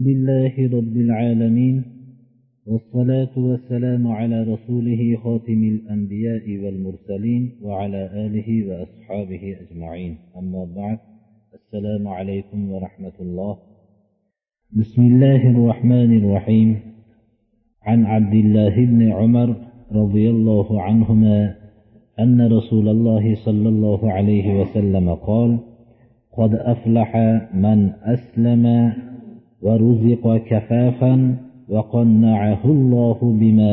لله رب العالمين والصلاة والسلام على رسوله خاتم الأنبياء والمرسلين وعلى آله وأصحابه أجمعين. أما بعد السلام عليكم ورحمة الله. بسم الله الرحمن الرحيم. عن عبد الله بن عمر رضي الله عنهما أن رسول الله صلى الله عليه وسلم قال قد أفلح من أسلم ورزق كفافا وقنعه الله بما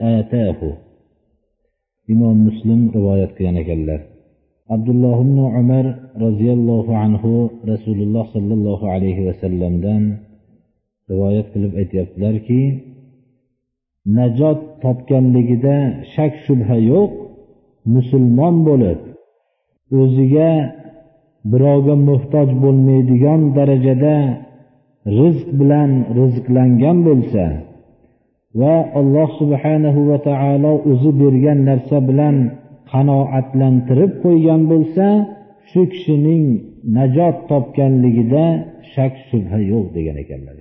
آتاه imom muslim rivoyat qilgan ekanlar abdulloh ibn umar roziyallohu anhu rasululloh sollallohu alayhi vasallamdan rivoyat qilib aytyaptilarki najot topganligida shak shubha yo'q musulmon bo'lib o'ziga birovga muhtoj bo'lmaydigan darajada rizq bilan rizqlangan bo'lsa va alloh subhanahu va taolo o'zi bergan narsa bilan qanoatlantirib qo'ygan bo'lsa shu kishining najot topganligida shak shubha yo'q degan ekanlar.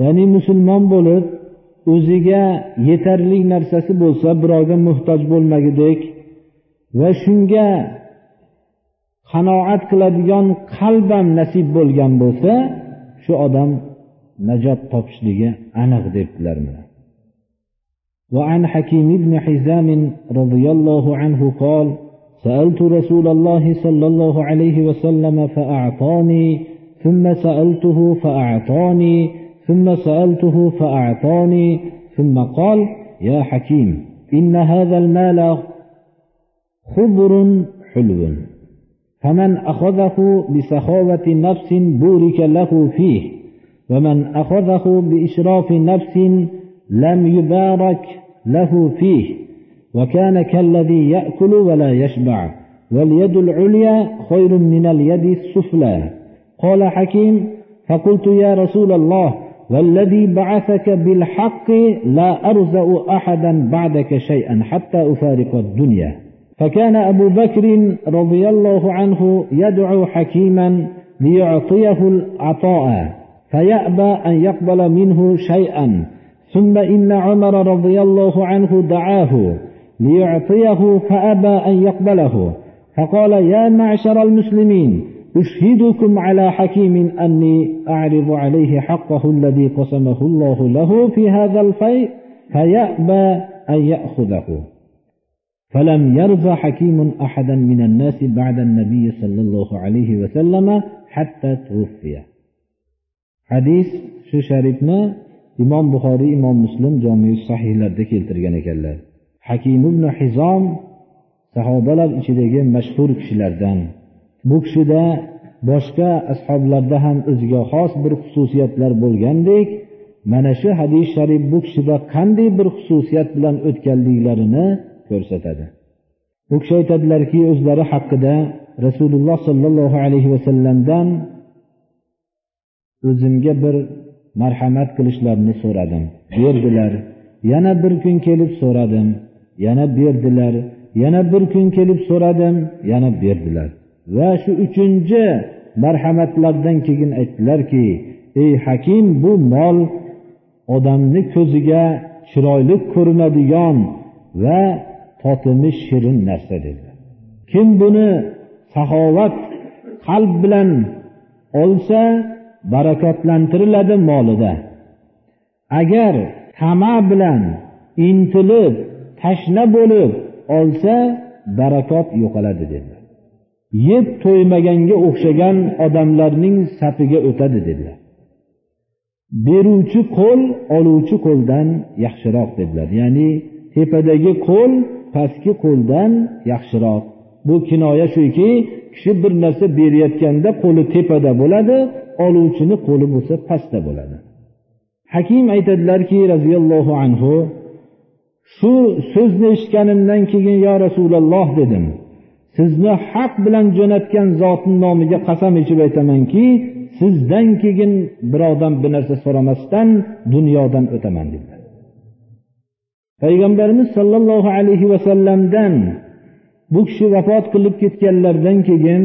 Ya'ni musulmon bo'lib o'ziga yetarli narsasi bo'lsa birovga muhtoj bo'lmagudek va shunga qanoat qiladigan qalb ham nasib bo'lgan bo'lsa shu odam najot topishligi aniq debdilar وعن حكيم بن حزام رضي الله عنه قال سألت رسول الله صلى الله عليه وسلم فأعطاني ثم سألته فأعطاني ثم سألته فأعطاني ثم قال يا حكيم إن هذا المال خضر حلو فمن أخذه بسخاوة نفس بورك له فيه ومن أخذه بإشراف نفس لم يبارك له فيه وكان كالذي يأكل ولا يشبع واليد العليا خير من اليد السفلى. قال حكيم فقلت يا رسول الله والذي بعثك بالحق لا أرزأ أحدا بعدك شيئا حتى أفارق الدنيا. فكان أبو بكر رضي الله عنه يدعو حكيما ليعطيه العطاء فيأبى أن يقبل منه شيئا. ثم إن عمر رضي الله عنه دعاه ليعطيه فأبى أن يقبله. فقال يا معشر المسلمين أشهدكم على حكيم أني أعرض عليه حقه الذي قسمه الله له في هذا الفيء فيأبى أن يأخذه. فلم يرضى حكيم أحدا من الناس بعد النبي صلى الله عليه وسلم حتى توفي حديث shu sharifni imom buxoriy imom muslim jomiy sahihlarida keltirgan ekanlar hakim ibn hizom sahobalar ichidagi mashhur kishilardan bu kishida boshqa ashoblarda ham o'ziga xos bir xususiyatlar bo'lgandek mana shu hadis sharif bu kishida qanday bir xususiyat bilan o'tganliklarini ko'rsatadi. U kishi aytadilarki o'zlari haqida rasululloh sollallohu alayhi vasallamdan o'zimga bir marhamat qilishlarini so'radim. Berdilar. Yana bir kun kelib so'radim. Yana berdilar. Yana bir kun kelib so'radim. Yana berdilar. Va shu uchinchi marhamatlardan keyin aytdilarki ey hakim bu mol odamni ko'ziga chiroyli ko'rinadigan va totimi shirin narsa dedi. Kim buni saxovat qalb bilan olsa barakotlantiriladi molida. Agar tama bilan intilib tashna bo'lib olsa barakot yo'qoladi dedilar yeb to'ymaganga o'xshagan odamlarning safiga o'tadi dedilar beruvchi qo'l oluvchi qo'ldan yaxshiroq dedilar. Ya'ni tepadagi qo'l pastki qo'ldan yaxshiroq. Bu kinoya shuki kishi bir narsa berayotganda qo'li tepada bo'ladi oluvchini qo'li bo'lsa pastda bo'ladi. Hakim aytadilarki roziyallohu anhu shu so'zni eshitganimdan keyin yo rasululloh dedim. Sizni haq bilan jo'natgan zotni nomiga qasam ichib aytamanki sizdan keyin birovdan bir narsa so'ramasdan dunyodan o'taman dedilar. Payg'ambarimiz sollallohu alayhi vasallamdan bu kishi vafot qilib ketganlaridan keyin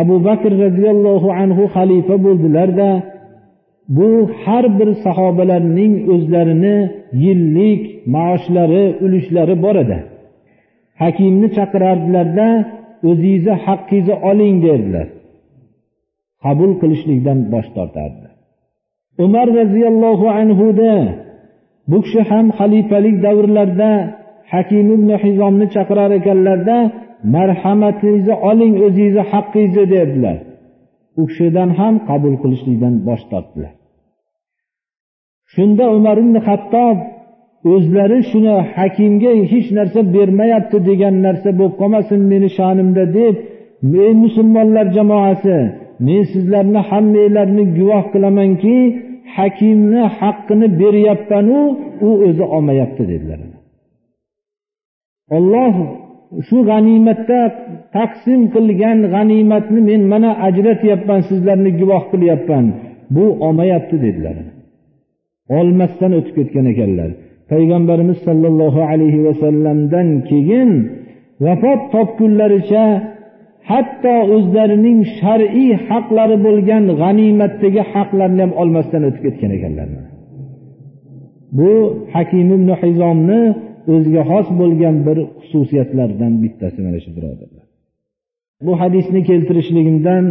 abu bakr roziyallohu anhu xalifa bo'ldilarda bu har bir sahobalarning o'zlarini yillik maoshlari ulushlari bor edi. Hakimni chaqirardilarda o'zingizni haqqingizni oling derdilar. Qabul qilishlikdan bosh tortardi. Umar roziyallohu anhuda bu kishi ham xalifalik davrlarida hakim ibn hizomni chaqirar ekanlarda marhamatingizni oling o'zingizni haqqingizni derdilar u kishidan ham qabul qilishlikdan bosh tortdilar. Shunda umar ibn hattob o'zlari shuni hakimga hech narsa bermayapti degan narsa bo'lib qolmasin meni shonimda deb ey musulmonlar jamoasi men sizlarni hammanglarni guvoh qilamanki hakimni haqqini beryapmanu u o'zi olmayapti dedilar. Olloh shu g'animatda taqsim qilgan g'animatni men mana ajratyapman sizlarni guvoh qilyapman. Bu olmayapti dedilar. Olmasdan o'tib ketgan ekanlar. Payg'ambarimiz sollallohu alayhi vasallamdan keyin vafot topgunlaricha hatto o'zlarining shar'iy haqlari bo'lgan g'animatdagi haqlarni ham olmasdan o'tib ketgan ekanlar. Bu hakim ibn hizomni o'ziga xos bo'lgan bir xususiyatlardan bittasi mana shu birodarlar. Bu hadisni keltirishligimdan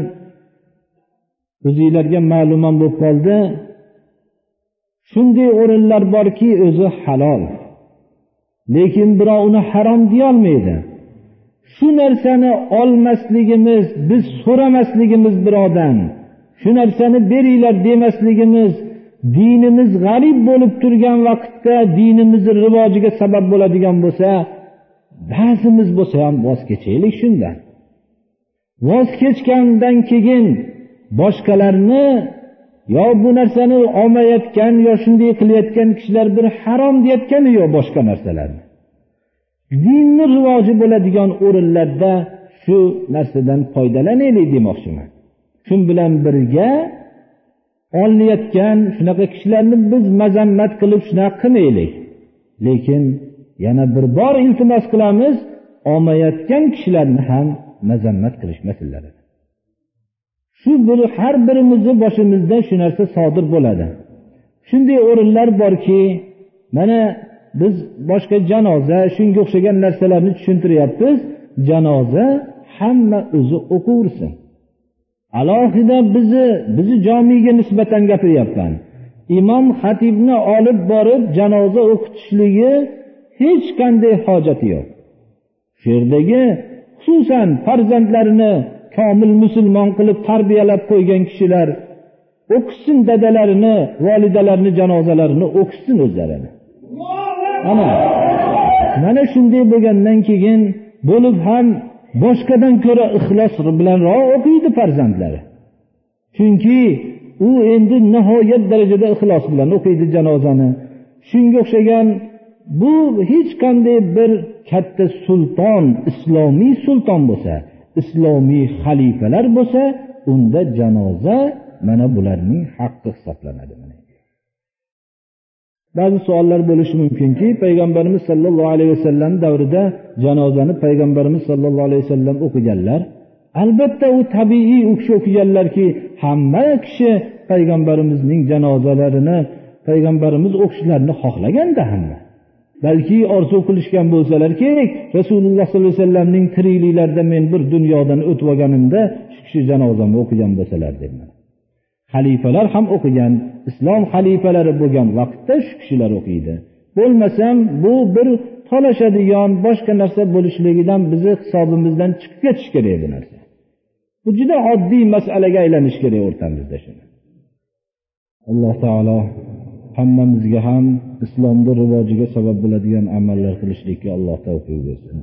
o'zinglarga ma'lum ham bo'lib qoldi. Shunday o'rinlar borki o'zi halol. Lekin birov uni harom deyolmaydi shu narsani olmasligimiz biz so'ramasligimiz birovdan shu narsani beringlar demasligimiz dinimiz g'arib bo'lib turgan vaqtda dinimizni rivojiga sabab bo'ladigan bo'lsa ba'zimiz bo'lsa ham voz kechaylik shundan. Voz kechgandan keyin boshqalarni yo bu narsani olmayotgan yo shunday qilayotgan kishilar bir harom deyotgani yo'q boshqa narsalarni. Dinni rivoji bo'ladigan o'rinlarda shu narsadan foydalanaylik demoqchiman. Shu bilan birga olinayotgan shunaqa kishilarni biz mazammat qilib shunaqa qilmaylik. Lekin yana bir bor iltimos qilamiz olmayotgan kishilarni ham mazammat qilishmasinlar shu bir har birimizni boshimizda shu narsa sodir bo'ladi. Shunday o'rinlar borki mana biz boshqa janoza shunga o'xshagan narsalarni tushuntiryapmiz. Janoza hamma o'zi o'qiversin alohida bizni bizni jomiga nisbatan gapiryapman. Imom xatibni olib borib janoza o'qitishligi hech qanday hojati yo'q. Shu yerdagi xususan farzandlarini komil musulmon qilib tarbiyalab qo'ygan kishilar o'qisin dadalarini volidalarini janozalarini o'qisin o'zlarini ana. Mana shunday bo'lgandan keyin bo'lib ham boshqadan ko'ra ixlos bilanroq o'qiydi farzandlari. Chunki u endi nihoyat darajada ixlos bilan o'qiydi janozani. Shunga o'xshagan bu hech qanday bir katta sulton islomiy sulton bo'lsa islomiy xalifalar bo'lsa unda janoza mana bularning haqqi hisoblanadi ba'zi savollar bo'lishi mumkinki payg'ambarimiz sollallohu alayhi vasallam davrida janozani payg'ambarimiz sollallohu alayhi vasallam o'qiganlar albatta u tabiiy u kishi o'qiganlarki hamma kishi payg'ambarimizning janozalarini payg'ambarimiz o'qishlarini xohlaganda hamma. Balki orzu qilishgan bo'lsalar kerak rasululloh sollallohu alayhi vasallamning tirikliklarida men bir dunyodan o'tib olganimda shu kishi janozamni o'qigan bo'lsalar debman xalifalar ham o'qigan islom xalifalari bo'lgan vaqtda shu kishilar o'qiydi. Bo'lmasam bu bir tolashadigan boshqa narsa bo'lishligidan bizni hisobimizdan chiqib ketishi kerak bu narsa. Bu juda oddiy masalaga aylanishi kerak o'rtamizda shuni. Alloh taolo hammamizga ham islomni rivojiga sabab bo'ladigan amallar qilishlikka alloh tavfiq bersin.